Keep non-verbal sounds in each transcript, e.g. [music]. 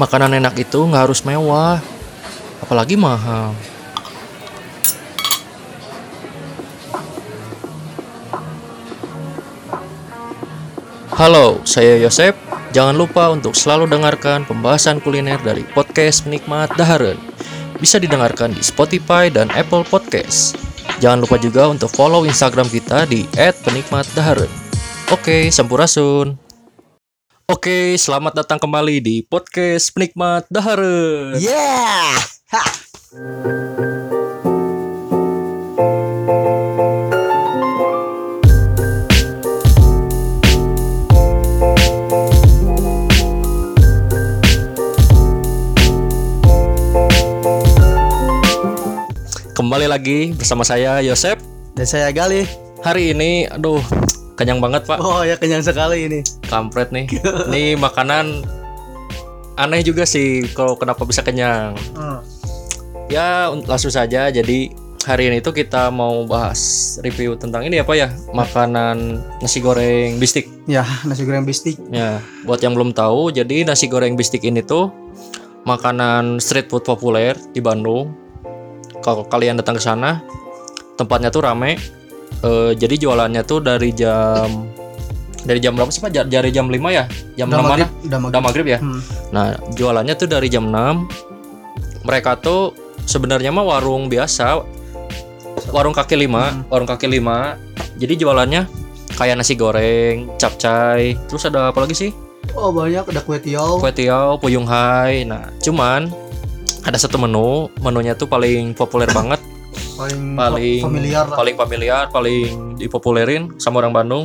Makanan enak itu nggak harus mewah, apalagi mahal. Halo, saya Yosep. Jangan lupa untuk selalu dengarkan pembahasan kuliner dari podcast Penikmat Daharen. Bisa didengarkan di Spotify dan Apple Podcast. Jangan lupa juga untuk follow Instagram kita di @penikmatdaharen. Oke, sampurasun. Oke, selamat datang kembali di podcast Penikmat Daharen. Yeah. Ha. Kembali lagi bersama saya Yosep. Dan saya Gali. Hari ini, aduh, kenyang banget pak. Oh ya kenyang sekali ini. Kampret nih. [laughs] Ini makanan aneh juga sih kalau kenapa bisa kenyang. Hmm. Ya un- langsung saja. Jadi hari ini tuh kita mau bahas review tentang ini apa ya? Makanan nasi goreng bistik. Ya nasi goreng bistik. Ya, buat yang belum tahu, jadi nasi goreng bistik ini tuh makanan street food populer di Bandung. Kalau kalian datang ke sana, tempatnya tuh rame. Eh, jadi jualannya tuh dari jam dari jam berapa sih Pak? Dari jam 5 ya? Jam 6 mana? Udah Udah maghrib ya? Hmm. Nah, jualannya tuh dari jam 6. Mereka tuh sebenarnya mah warung biasa. Warung kaki lima, warung kaki lima. Jadi jualannya kayak nasi goreng, capcay, terus ada apa lagi sih? Oh banyak ada kue tiaw. Kue tiaw, puyung hai. Nah, cuman ada satu menu, menunya tuh paling populer banget, Paling, paling familiar lah. paling familiar, paling dipopulerin sama orang Bandung,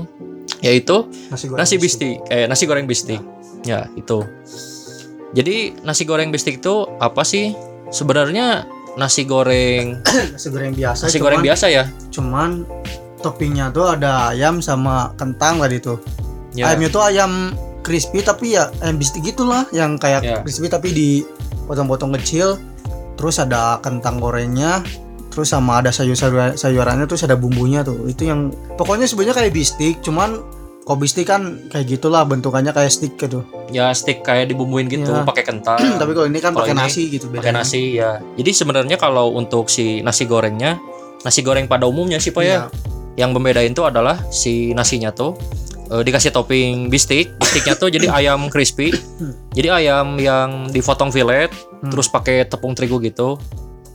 yaitu Nasi goreng nasi bistik eh nasi goreng bistik ya itu jadi nasi goreng bistik itu apa sih sebenarnya nasi goreng [coughs] nasi goreng biasa. nasi cuman, goreng biasa ya Cuman toppingnya tuh ada ayam sama kentang tadi tuh. ya Ayamnya tuh ayam crispy tapi ya ayam bistik gitulah yang kayak Ya. crispy tapi dipotong-potong kecil. Terus ada kentang gorengnya. Terus sama ada sayur-sayur sayurannya terus ada bumbunya tuh. Itu yang pokoknya sebenarnya kayak bistik, cuman kok bistik kan kayak gitulah bentukannya kayak stick gitu. ya stick kayak dibumbuin gitu Ya. pakai kentang [clears throat] tapi kalau ini kan pakai nasi gitu pakai nasi ya jadi sebenarnya kalau untuk si nasi gorengnya nasi goreng pada umumnya sih pak ya Iya. yang membedain tuh adalah si nasinya tuh eh, dikasih topping bistik bistiknya tuh jadi [clears throat] ayam crispy jadi ayam yang dipotong fillet Hmm. terus pakai tepung terigu gitu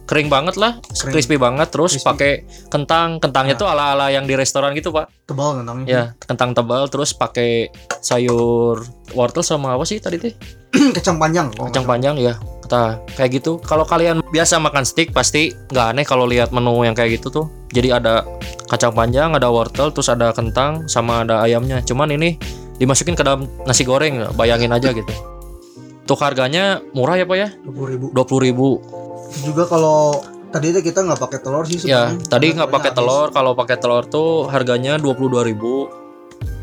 kering banget lah Kering. crispy banget terus pakai kentang kentangnya Ya. tuh ala ala yang di restoran gitu pak Tebal kentangnya. ya kentang tebal terus pakai sayur wortel sama apa sih tadi teh [clears throat] Kacang panjang. kalau kacang panjang ya kita kayak gitu kalau kalian biasa makan steak pasti nggak aneh kalau lihat menu yang kayak gitu tuh jadi ada kacang panjang ada wortel terus ada kentang sama ada ayamnya cuman ini dimasukin ke dalam nasi goreng bayangin aja gitu untuk harganya murah ya pak ya salah. 20 ribu. dua puluh ribu Juga kalau tadi itu kita nggak pakai telur sih ya tadi nggak pakai telur kalau pakai telur tuh harganya dua puluh dua ribu.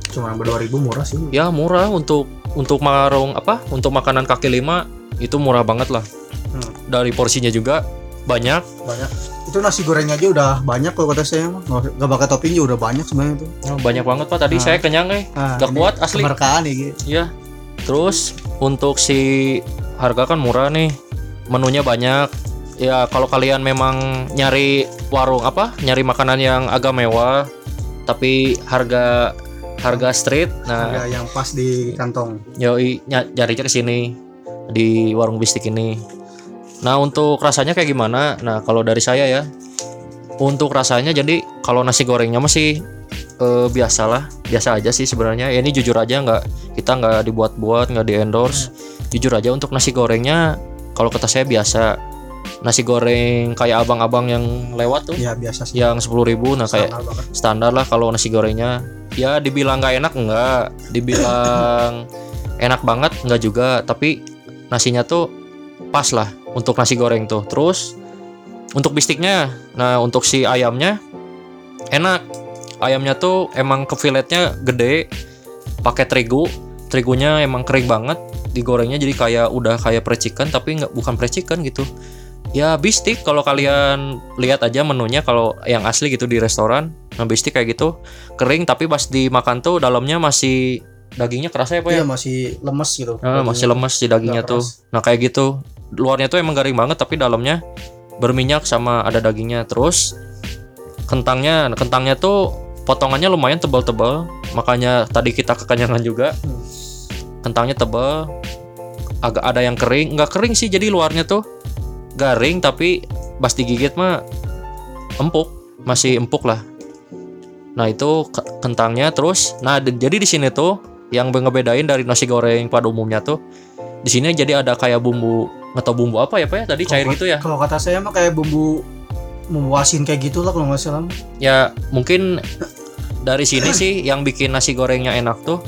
Cuma 2 ribu murah sih. ya murah untuk untuk marung apa untuk makanan kaki lima itu murah banget lah Hmm. dari porsinya juga banyak Banyak. Itu nasi gorengnya aja udah banyak kalau kata saya mah. Nggak nggak pakai topping juga udah banyak sebenarnya tuh. Oh, banyak banget pak tadi Nah. saya kenyang eh Nah, ini kuat, asli. Kemerkaan ya gitu. Iya. Terus untuk si harga kan murah nih. Menunya banyak. Ya kalau kalian memang nyari warung apa? Nyari makanan yang agak mewah tapi harga harga street. Nah, Harga yang pas di kantong. yoi ny- nyari ke sini di warung bistik ini. Nah, untuk rasanya kayak gimana? Nah, kalau dari saya ya. Untuk rasanya jadi kalau nasi gorengnya masih eh, biasalah, biasa aja sih sebenarnya. Ya, ini jujur aja nggak kita nggak dibuat-buat, nggak di endorse. Jujur aja untuk nasi gorengnya kalau kata saya biasa. Nasi goreng kayak abang-abang yang lewat tuh Ya biasa sih. yang 10.000 ribu nah kayak Standar banget. standar lah kalau nasi gorengnya ya dibilang nggak enak enggak dibilang [coughs] enak banget enggak juga tapi nasinya tuh pas lah untuk nasi goreng tuh terus untuk bistiknya nah untuk si ayamnya enak ayamnya tuh emang ke filletnya gede pakai terigu. Terigunya emang kering banget digorengnya jadi kayak udah kayak percikan tapi nggak bukan percikan gitu. Ya bistik kalau kalian lihat aja menunya kalau yang asli gitu di restoran nah bistik kayak gitu. Kering tapi pas dimakan tuh dalamnya masih dagingnya kerasa ya pak ya? Iya masih lemes gitu. Ah, masih lemes si dagingnya tuh. nah kayak gitu. Luarnya tuh emang garing banget tapi dalamnya berminyak sama ada dagingnya. Terus kentangnya kentangnya tuh potongannya lumayan tebal-tebal. Makanya tadi kita kekenyangan juga. Kentangnya tebal. Agak ada yang kering. Nggak kering sih jadi luarnya tuh garing tapi pas digigit mah empuk. Masih empuk lah. Nah itu ke- kentangnya terus nah jadi di sini tuh yang ngebedain dari nasi goreng pada umumnya tuh di sini jadi ada kayak bumbu tahu bumbu apa ya pak ya? Tadi cair Kalau- gitu ya? Kalau kata saya mah kayak bumbu bumbu asin kayak gitulah kalau nggak salah. ya mungkin dari sini sih [clears throat] yang bikin nasi gorengnya enak tuh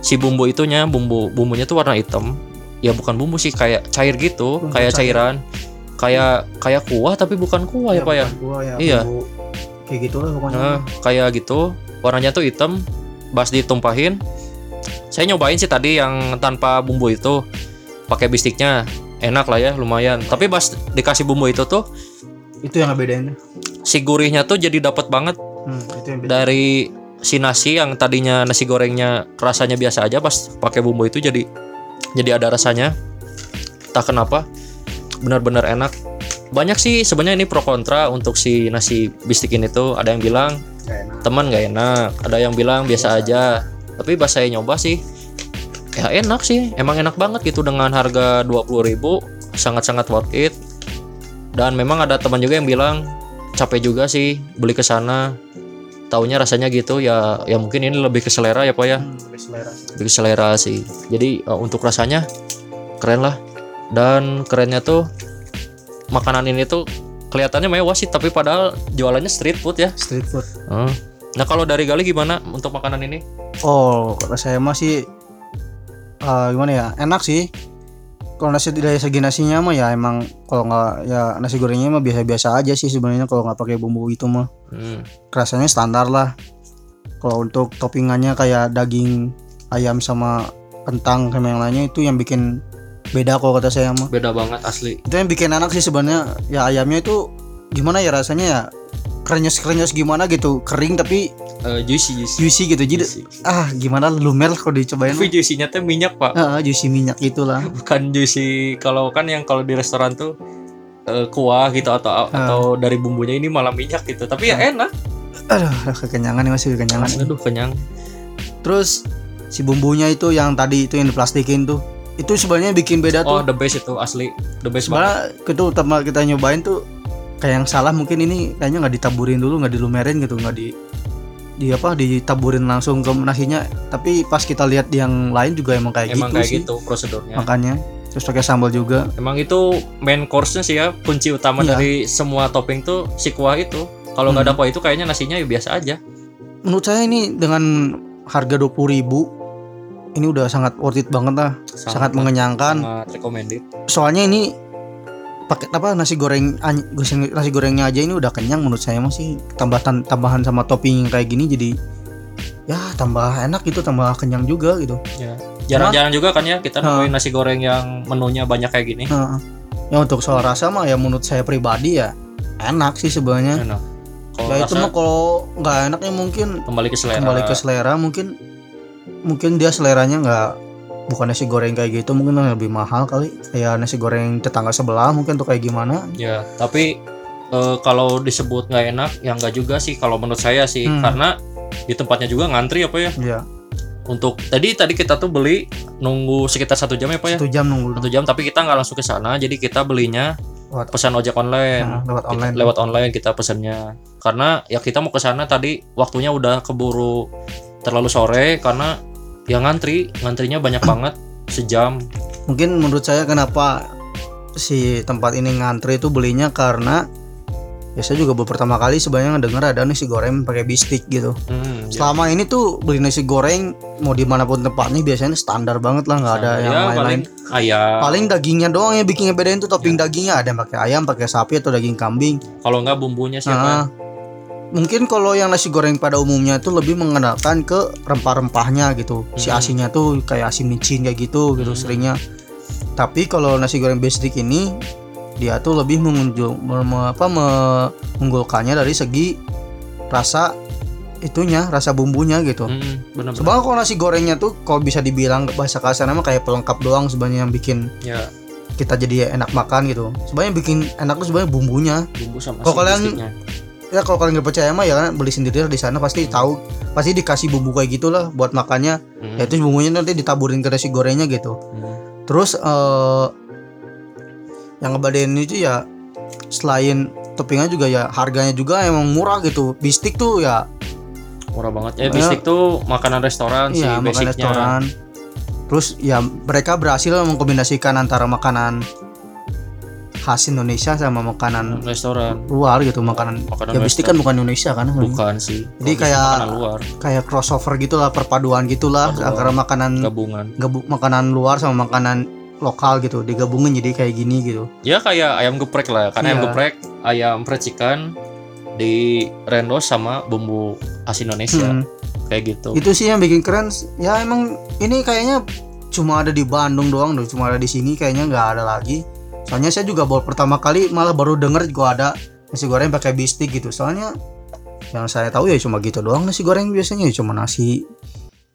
si bumbu itunya bumbu bumbunya tuh warna hitam ya bukan bumbu sih kayak cair gitu Bumbu kayak cair. cairan kayak kayak kuah tapi bukan kuah ya, pak ya Gua, ya Iya. bumbu kayak gitulah pokoknya. Nah, kayak gitu warnanya tuh hitam pas ditumpahin saya nyobain sih tadi yang tanpa bumbu itu pakai bistiknya enak lah ya lumayan tapi pas dikasih bumbu itu tuh Itu yang ngebedainnya. si gurihnya tuh jadi dapat banget Hmm, itu yang beda. dari si nasi yang tadinya nasi gorengnya rasanya biasa aja pas pakai bumbu itu jadi jadi ada rasanya. Tak kenapa benar-benar enak. Banyak sih sebenarnya ini pro kontra untuk si nasi bistik ini tuh. Ada yang bilang teman nggak enak. Ada yang bilang biasa aja. Tapi pas saya nyoba sih ya enak sih. Emang enak banget gitu dengan harga 20.000 sangat-sangat worth it. Dan memang ada teman juga yang bilang capek juga sih beli ke sana taunya rasanya gitu ya ya mungkin ini lebih ke selera ya pak ya Hmm, lebih selera sih. lebih selera sih jadi uh, untuk rasanya keren lah dan kerennya tuh makanan ini tuh kelihatannya mewah sih tapi padahal jualannya street food ya Street food. Hmm. Nah kalau dari Gali gimana untuk makanan ini? Oh, kalau saya masih eh, gimana ya? Enak sih. Kalau nasi dari segi nasinya mah ya emang kalau nggak ya nasi gorengnya mah biasa-biasa aja sih sebenarnya kalau nggak pakai bumbu itu mah. Hmm. Rasanya standar lah. Kalau untuk toppingannya kayak daging ayam sama kentang sama yang lainnya itu yang bikin beda kalau kata saya mah. Beda banget asli. Itu yang bikin enak sih sebenarnya. Ya ayamnya itu gimana ya rasanya ya? Krenyes-krenyes gimana gitu, kering tapi Eh, juicy juicy. juicy gitu. Jadi Juicy. ah gimana lumer kalau dicobain. Tapi juicy-nya tuh minyak pak, Ah, juicy minyak itulah. [laughs] bukan juicy kalau kan yang kalau di restoran tuh eh, kuah gitu atau atau dari bumbunya ini malah minyak gitu. Tapi ya enak. Aduh, kekenyangan nih masih kekenyangan. Aduh kenyang. Terus si bumbunya itu yang tadi itu yang diplastikin tuh. Itu sebenarnya bikin beda Oh tuh. the best itu asli, the best banget. Itu kita nyobain tuh kayak yang salah mungkin ini kayaknya nggak ditaburin dulu, nggak dilumerin gitu, nggak di di apa ditaburin langsung ke nasinya. Tapi pas kita lihat yang lain juga emang kayak Emang gitu kayak sih. gitu prosedurnya. Makanya terus pakai sambal juga. Emang itu main course-nya sih ya kunci utama Iya. dari semua topping tuh si kuah itu. Kalau nggak ada Hmm. kuah itu kayaknya nasinya ya biasa aja. Menurut saya ini dengan harga 20.000 ribu ini udah sangat worth it banget lah, sangat, mengenyangkan. sangat recommended. soalnya ini pakai apa nasi goreng nasi gorengnya aja ini udah kenyang menurut saya masih tambahan tambahan sama topping kayak gini jadi ya tambah enak gitu tambah kenyang juga gitu Ya. Jarang-jarang juga kan ya kita nemuin nasi goreng yang menunya banyak kayak gini. Nah, ya untuk soal rasa mah ya menurut saya pribadi ya enak sih sebenarnya Enak. Ya itu mah kalau nggak enaknya mungkin kembali ke selera. kembali ke selera mungkin mungkin dia seleranya nggak bukan nasi goreng kayak gitu mungkin lebih mahal kali kayak nasi goreng tetangga sebelah mungkin tuh kayak gimana Ya, tapi eh, kalau disebut nggak enak, ya nggak juga sih kalau menurut saya sih, Hmm. karena di tempatnya juga ngantri apa ya. ya Untuk tadi tadi kita tuh beli nunggu sekitar satu jam ya pak ya. satu jam nunggu Satu jam, tapi kita nggak langsung ke sana, jadi kita belinya Lewat- pesan ojek online. Nah, lewat Kita- online lewat online kita pesannya karena ya kita mau ke sana tadi waktunya udah keburu terlalu sore karena ya ngantri. Ngantrinya banyak banget. Sejam. Mungkin menurut saya kenapa si tempat ini ngantri itu belinya karena ya saya juga baru pertama kali sebenarnya ngedenger ada nasi goreng pakai bistik gitu. Hmm, ya. selama ini tuh beli nasi goreng mau di mana pun tempatnya biasanya standar banget lah nggak ada Ya, yang paling lain-lain. ayam. Paling dagingnya doang yang bikin ngebedain tuh topping dagingnya. Ada yang pakai ayam pakai sapi atau daging kambing. Kalau nggak bumbunya siapa? Nah, mungkin kalau yang nasi goreng pada umumnya tuh lebih mengenalkan ke rempah-rempahnya gitu. Si Hmm. asinnya tuh kayak asin micin kayak gitu gitu Hmm. seringnya. Tapi kalau nasi goreng basic ini dia tuh lebih mengunjung me- apa me- mengunggulkannya dari segi rasa itunya rasa bumbunya gitu Mm, bener sebenarnya kalau nasi gorengnya tuh kalau bisa dibilang bahasa kasar nama kayak pelengkap doang sebenarnya yang bikin ya kita jadi enak makan gitu sebenarnya bikin enak tuh sebenarnya bumbunya bumbu sama Kalau si kalian-. Ya kalau kalian nggak percaya mah ya kan beli sendiri lah di sana pasti tahu. Pasti dikasih bumbu kayak gitulah buat makannya. Mm, ya itu bumbunya nanti ditaburin ke nasi gorengnya gitu. Mm. terus eh yang ngebedain itu ya selain toppingnya juga ya harganya juga emang murah gitu. Bistik tuh ya. Murah banget. Ya bistik tuh makanan restoran sih iya makan basicnya. restoran. Terus ya mereka berhasil mengkombinasikan antara makanan khas Indonesia sama makanan restoran. luar gitu makanan makanan ya bistik kan bukan Indonesia kan bukan sih. Jadi kayak- luar. kayak crossover gitulah perpaduan gitulah Perpaduan. antara makanan gabungan. gebu- makanan luar sama makanan lokal gitu digabungin jadi kayak gini gitu. Ya kayak ayam geprek lah. Karena ayam Iya. geprek ayam percikan di rendos sama bumbu khas Indonesia. Hmm. kayak gitu. Itu sih yang bikin keren. Ya emang ini kayaknya cuma ada di Bandung doang cuma ada di sini kayaknya nggak ada lagi soalnya saya juga baru pertama kali malah baru denger juga ada nasi goreng pakai bistik gitu. Soalnya yang saya tahu ya cuma gitu doang nasi goreng biasanya ya cuma nasi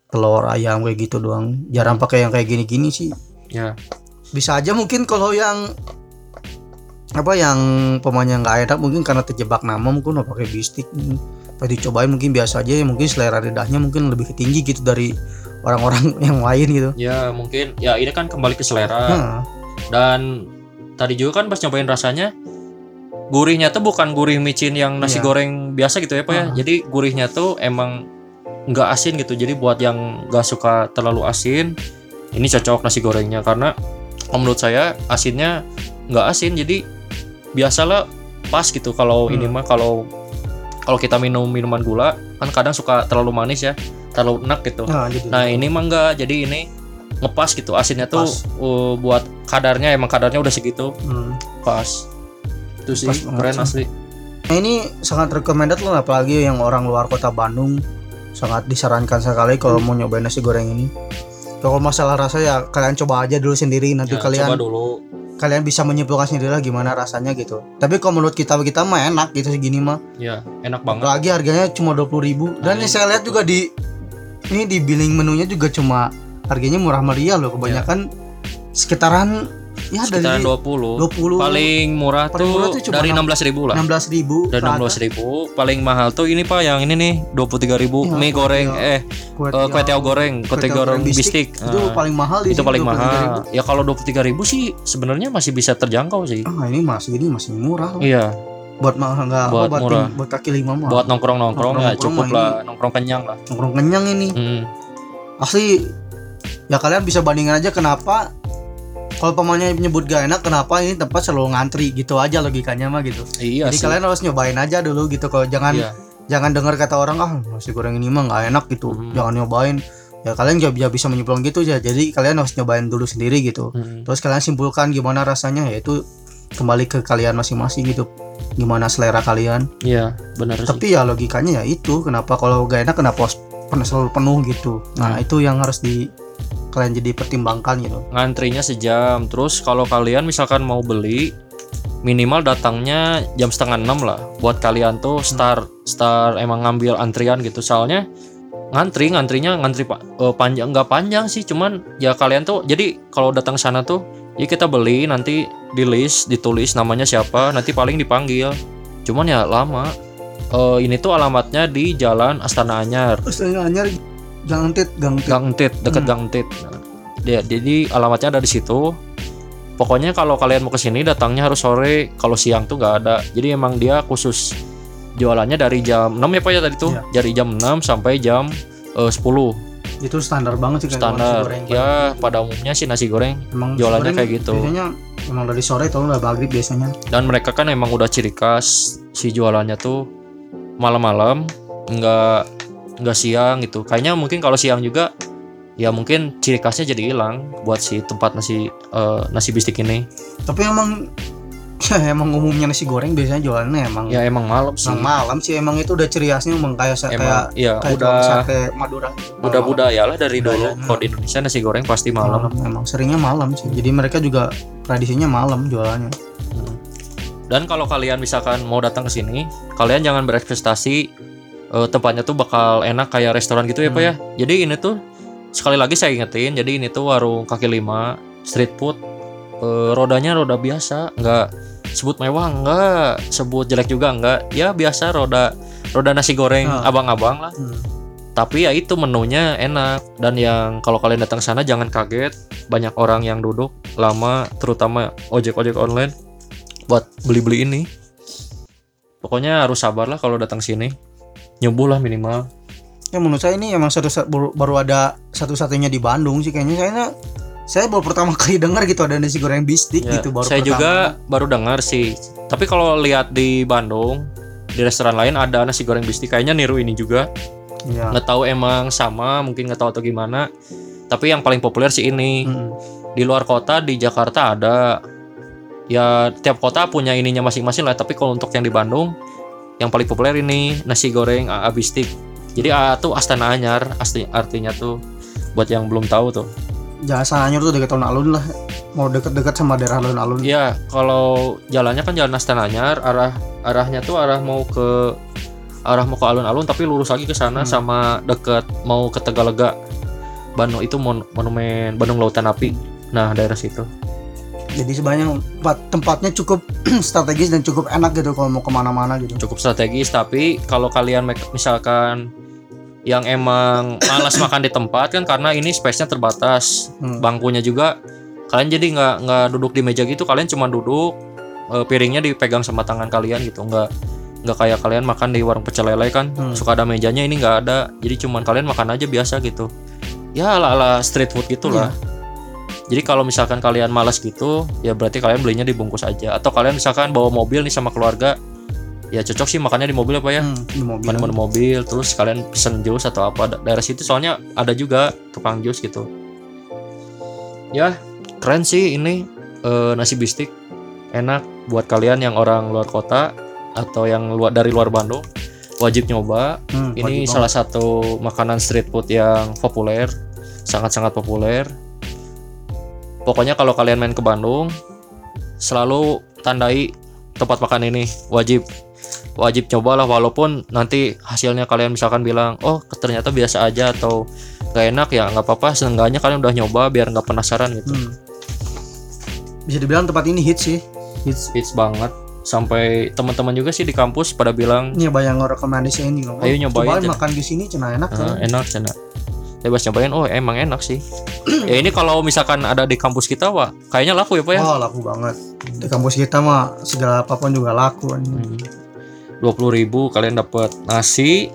telur ayam kayak gitu doang. Jarang pakai yang kayak gini-gini sih. Ya. Bisa aja mungkin kalau yang apa yang pemainnya nggak enak mungkin karena terjebak nama mungkin nggak pakai bistik. Pas dicobain mungkin biasa aja ya mungkin selera lidahnya mungkin lebih tinggi gitu dari orang-orang [laughs] yang lain gitu. Ya mungkin. Ya ini kan kembali ke selera. Nah, dan tadi juga kan pas nyobain rasanya gurihnya tuh bukan gurih micin yang nasi Iya. goreng biasa gitu ya pak ya. Ah. jadi gurihnya tuh emang nggak asin gitu. Jadi buat yang nggak suka terlalu asin ini cocok nasi gorengnya. Karena menurut saya asinnya nggak asin jadi biasalah pas gitu. Kalau ini Hmm. mah kalau kalau kita minum minuman gula kan kadang suka terlalu manis ya terlalu enak gitu. Nah, jadi Nah ini mah enggak, jadi ini ngepas gitu asinnya tuh uh, buat kadarnya emang kadarnya udah segitu Hmm. pas. Itu sih Pas keren sih. asli. Nah, ini sangat recommended loh apalagi yang orang luar kota Bandung sangat disarankan sekali kalau mau nyobain nasi goreng ini kalau masalah rasa ya kalian coba aja dulu sendiri nanti Ya, kalian coba dulu. kalian bisa menyimpulkan sendiri lah gimana rasanya gitu tapi kalau menurut kita kita mah enak gitu segini mah Ya enak banget. apalagi harganya cuma 20.000 ribu dan Nah, yang saya lihat juga di ini di billing menunya juga cuma harganya murah meriah loh kebanyakan sekitaran ya Sekitaran dari 20. 20 Paling murah Paling tuh murah tuh cuma dari enam- 16.000 ribu lah. 16.000 ribu Dari 16.000 ribu. Paling mahal tuh ini pak yang ini nih 23.000 ribu. Iya, Mie goreng kue eh kue tiaw goreng, kue tiaw goreng bistik. itu Ah, paling mahal itu paling 23.000. mahal. Ya kalau 23.000 ribu sih sebenarnya masih bisa terjangkau sih. ah ini masih ini masih murah loh. Iya, buat mahal nggak Buat buat, murah. tim- buat kaki lima mah buat nongkrong-nongkrong ya Nongkrong-nongkrong cukup mah lah, nongkrong kenyang lah. nongkrong kenyang ini Hmm. asli ya kalian bisa bandingin aja kenapa kalau pemainnya nyebut gak enak kenapa ini tempat selalu ngantri gitu aja logikanya mah gitu Iya jadi sih. kalian harus nyobain aja dulu gitu kalau jangan Iya. jangan dengar kata orang ah nasi goreng ini mah nggak enak gitu Hmm. jangan nyobain ya kalian juga bisa menyimpulkan gitu ya jadi kalian harus nyobain dulu sendiri gitu Hmm. terus kalian simpulkan gimana rasanya yaitu kembali ke kalian masing-masing gitu gimana selera kalian Iya, benar sih. tapi ya logikanya ya itu kenapa kalau gak enak kenapa harus pernah selalu penuh gitu nah Hmm. itu yang harus di kalian jadi pertimbangkan gitu. Ngantrinya sejam. Terus kalau kalian misalkan mau beli minimal datangnya jam setengah enam lah. Buat kalian tuh start start emang ngambil antrian gitu. Soalnya ngantri ngantrinya ngantri pak eh, panjang. Nggak panjang sih cuman ya kalian tuh jadi kalau datang sana tuh ya kita beli nanti di list ditulis namanya siapa nanti paling dipanggil. Cuman ya lama. Eh, ini tuh alamatnya di Jalan Astana Anyar. Astaga anyar Gang Tit Gang Tit Gang Entit, deket Hmm. Gang Entit. Nah, dia- jadi alamatnya ada di situ. Pokoknya kalau kalian mau ke sini datangnya harus sore, kalau siang tuh nggak ada. Jadi emang dia khusus jualannya dari jam 6 ya Pak ya tadi tuh. Iya. Dari jam 6 sampai jam eh, 10 itu standar banget sih standar. nasi goreng. Ya pada umumnya sih nasi goreng emang jualannya goreng kayak gitu. biasanya emang dari sore atau udah maghrib biasanya dan mereka kan emang udah ciri khas si jualannya tuh malam-malam, nggak nggak siang gitu. Kayaknya mungkin kalau siang juga ya mungkin ciri khasnya jadi hilang buat si tempat nasi eh, nasi bistik ini. tapi emang [laughs] ya emang umumnya nasi goreng biasanya jualannya emang Ya emang malam sih. emang malam sih emang itu udah ciri khasnya emang kayak sa- kayak Emang ya kayak udah sate Madura udah budaya lah dari dulu. Kalau di Indonesia nasi goreng pasti malam. malam emang seringnya malam sih jadi mereka juga tradisinya malam jualannya Hmm. Dan kalau kalian misalkan mau datang ke sini, kalian jangan berekspektasi eh, tempatnya tuh bakal enak kayak restoran gitu ya pak ya. Jadi ini tuh sekali lagi saya ingetin jadi ini tuh warung kaki lima street food. Eh, rodanya roda biasa nggak sebut mewah nggak sebut jelek juga nggak. Ya biasa roda roda nasi goreng Ah. abang-abang lah. Hmm. tapi ya itu menunya enak. Dan yang kalau kalian datang sana jangan kaget banyak orang yang duduk lama terutama ojek-ojek online buat beli-beli ini. Pokoknya harus sabar lah kalau datang sini nyembuh lah minimal. Ya menurut saya ini emang satu baru, baru ada satu-satunya di Bandung sih kayaknya. Saya saya baru pertama [laughs] kali dengar gitu ada nasi goreng bistik Ya, gitu baru saya pertama. juga baru dengar sih. Tapi kalau lihat di Bandung di restoran lain ada nasi goreng bistik. Kayaknya niru ini juga. Iya. nggak tahu emang sama mungkin nggak tahu atau gimana. Tapi yang paling populer sih ini. Mm-mm. di luar kota di Jakarta ada. Ya tiap kota punya ininya masing-masing lah. Tapi kalau untuk yang di Bandung yang paling populer ini nasi goreng AA bistik jadi AA tuh Astana Anyar artinya tuh buat yang belum tahu tuh. Jasanya tuh dekat alun-alun lah. Mau deket-deket sama daerah alun-alun Iya kalau jalannya kan jalan Astana Anyar arah arahnya tuh arah mau ke arah mau ke alun-alun tapi lurus lagi ke sana Hmm. sama deket mau ke Tegalega. Bandung itu mon- monumen Bandung Lautan Api. Nah daerah situ jadi sebenarnya tempat tempatnya cukup [clears throat] strategis dan cukup enak gitu kalau mau ke mana-mana gitu. Cukup strategis tapi kalau kalian misalkan yang emang malas [clears throat] makan di tempat kan karena ini space-nya terbatas. Hmm. bangkunya juga kalian jadi nggak nggak duduk di meja gitu kalian cuma duduk eh, piringnya dipegang sama tangan kalian gitu. Nggak nggak kayak kalian makan di warung pecel lele kan Hmm. suka ada mejanya ini nggak ada. Jadi cuman kalian makan aja biasa gitu. Ya ala ala street food gitulah jadi kalau misalkan kalian malas gitu ya berarti kalian belinya dibungkus aja. Atau kalian misalkan bawa mobil nih sama keluarga ya cocok sih makannya di mobil apa ya? Hmm, di mobil. Mobil terus kalian pesen jus atau apa. Da- daerah situ soalnya ada juga tukang jus gitu. Ya keren sih ini eh, nasi bistik. Enak buat kalian yang orang luar kota atau yang luar dari luar Bandung wajib nyoba. Hmm, ini wajib salah satu makanan street food yang populer sangat-sangat populer pokoknya kalau kalian main ke Bandung selalu tandai tempat makan ini. Wajib. Wajib cobalah walaupun nanti hasilnya kalian misalkan bilang oh ternyata biasa aja atau gak enak ya nggak apa-apa. Seenggaknya kalian udah nyoba biar nggak penasaran gitu. Hmm. bisa dibilang tempat ini hits sih. Hits hits banget. Sampai teman-teman juga sih di kampus pada bilang banyak orang rekomendasi ini loh. Ayo nyobain, Cobain makan di sini cina enak kan. "Ah, enak cina saya pas nyobain oh emang enak sih ya ini kalau misalkan ada di kampus kita wah kayaknya laku ya pak ya Oh laku banget. Di kampus kita mah segala apa pun juga laku. Hmm. dua puluh ribu kalian dapat nasi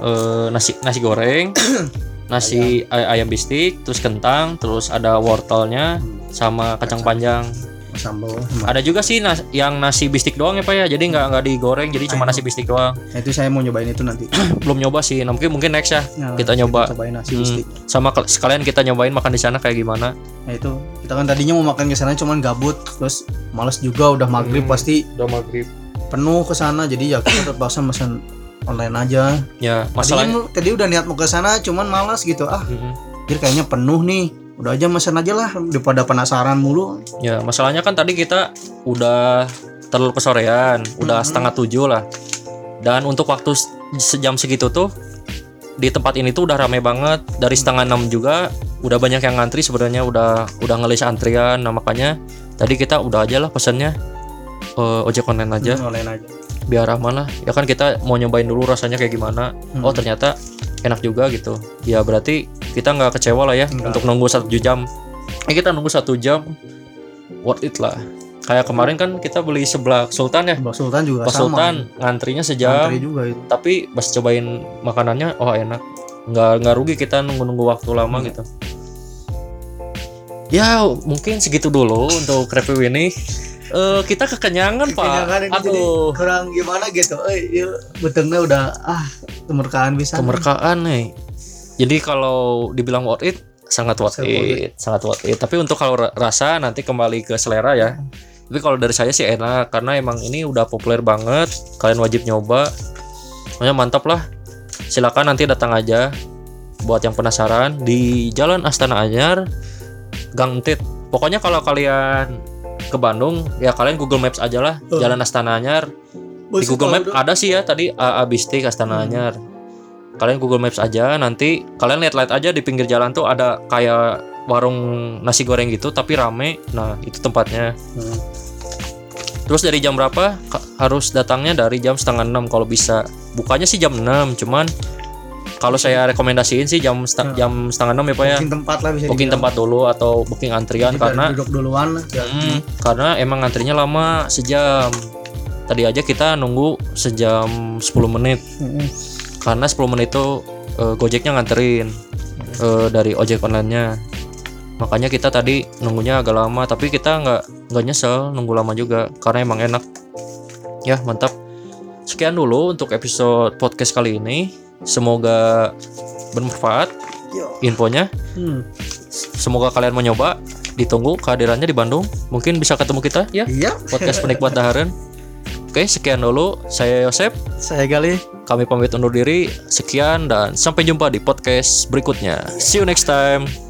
eh, nasi nasi goreng [clears throat] nasi ay- ayam bistik terus kentang terus ada wortelnya sama kacang panjang Sambal. ada juga sih nas- yang nasi bistik doang ya pak ya jadi nggak nggak digoreng jadi cuma nasi bistik doang Nah, itu saya mau nyobain itu nanti. [clears throat] belum nyoba sih nah, mungkin mungkin next ya Nah, Kita nyoba. Cobain nasi Hmm. bistik. sama sekalian kita nyobain makan di sana kayak gimana Nah itu kita kan tadinya mau makan ke sana cuman gabut terus males juga udah maghrib Hmm. pasti udah maghrib penuh ke sana jadi ya kita terpaksa pesan online aja. ya masalahnya tadi udah niat mau ke sana cuman malas gitu ah Mm-mm. jadi kayaknya penuh nih udah aja pesan aja lah daripada penasaran mulu Ya, masalahnya kan tadi kita udah terlalu kesorean, udah Mhm. setengah tujuh lah. Dan untuk waktu se- sejam segitu tuh di tempat ini tuh udah rame banget. Dari setengah enam juga udah banyak yang ngantri sebenarnya udah udah ngelis antrian. Nah makanya tadi kita udah aja lah pesannya eh, ojek online aja Hmm, online aja biar aman lah. Ya kan kita mau nyobain dulu rasanya kayak gimana. Hmm. Oh ternyata enak juga gitu. Ya berarti kita nggak kecewa lah ya Nggak. untuk nunggu satu jam. Eh kita nunggu satu jam worth it lah. Kayak kemarin kan kita beli sebelah Sultan ya. Mbak Sultan juga Pas sama Sultan ngantrinya sejam, juga itu tapi pas cobain makanannya, oh enak. Nggak nggak rugi kita nunggu-nunggu waktu lama Hmm. gitu. Ya mungkin segitu dulu untuk review ini. Eh kita kekenyangan pak. Kekenyangan ini jadi Aduh, kurang gimana gitu eh iya, betengnya udah ah kemerkaan bisa kemerkaan nih. Jadi kalau dibilang worth it, sangat worth worth it, sangat worth it. Tapi untuk kalau ra- rasa nanti kembali ke selera ya. Tapi kalau dari saya sih enak karena emang ini udah populer banget. Kalian wajib nyoba. Pokoknya mantap lah. Silakan nanti datang aja buat yang penasaran di Jalan Astana Anyar, Gang Entit. Pokoknya kalau kalian ke Bandung ya kalian Google Maps aja lah Oh. Jalan Astana Anyar. Di Google Map ada sih ya tadi AA Bistik Astana Hmm. Anyar. Kalian Google Maps aja nanti kalian lihat-lihat aja di pinggir jalan tuh ada kayak warung nasi goreng gitu tapi rame. Nah itu tempatnya. Hmm. terus dari jam berapa? Harus datangnya dari jam setengah enam kalau bisa. Bukanya sih jam 6 cuman kalau saya rekomendasiin sih jam Hmm. jam setengah enam ya pak ya. Booking tempat lah bisa booking dibilang. tempat dulu atau booking antrian Jadi karena duduk duluan lah. Hmm, karena emang antrinya lama sejam. Tadi aja kita nunggu sejam 10 menit. Mm-mm. karena 10 menit itu eh, Gojeknya nganterin eh, dari ojek online-nya. Makanya kita tadi nunggunya agak lama tapi kita nggak nggak nyesel nunggu lama juga karena emang enak. Ya mantap. Sekian dulu untuk episode podcast kali ini semoga bermanfaat infonya. Hmm. semoga kalian mau nyoba ditunggu kehadirannya di Bandung. Mungkin bisa ketemu kita. Ya. Iya. Podcast penikmat dahareun oke sekian dulu. Saya Yosep. Saya Gali. Kami pamit undur diri. Sekian dan sampai jumpa di podcast berikutnya. See you next time